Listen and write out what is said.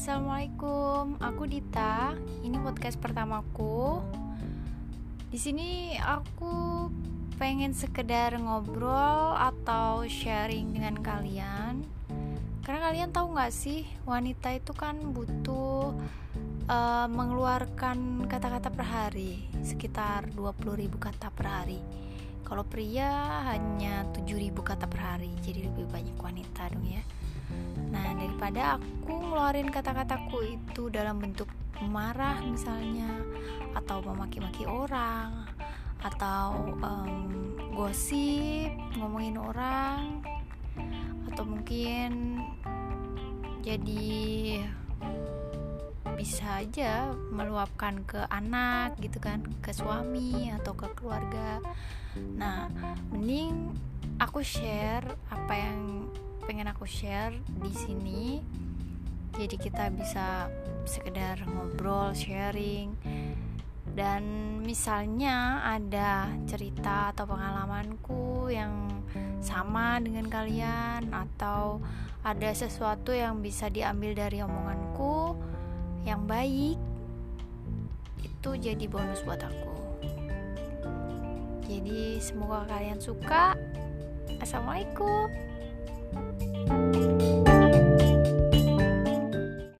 assalamualaikum. Aku Dita. Ini podcast pertamaku. Di sini aku pengen sekedar ngobrol atau sharing dengan kalian. Karena kalian tahu nggak sih, wanita itu kan butuh uh, mengeluarkan kata-kata per hari, sekitar 20.000 kata per hari. Kalau pria hanya 7.000 kata per hari, jadi lebih banyak wanita dong ya. Nah, daripada aku ngeluarin kata-kataku itu dalam bentuk marah misalnya atau memaki-maki orang atau um, gosip ngomongin orang atau mungkin jadi bisa aja meluapkan ke anak gitu kan ke suami atau ke keluarga. Nah mending aku share apa yang pengen aku share di sini. Jadi kita bisa sekedar ngobrol sharing. Dan misalnya ada cerita atau pengalamanku yang sama dengan kalian atau ada sesuatu yang bisa diambil dari omonganku yang baik itu jadi bonus buat aku. Jadi semoga kalian suka. Assalamualaikum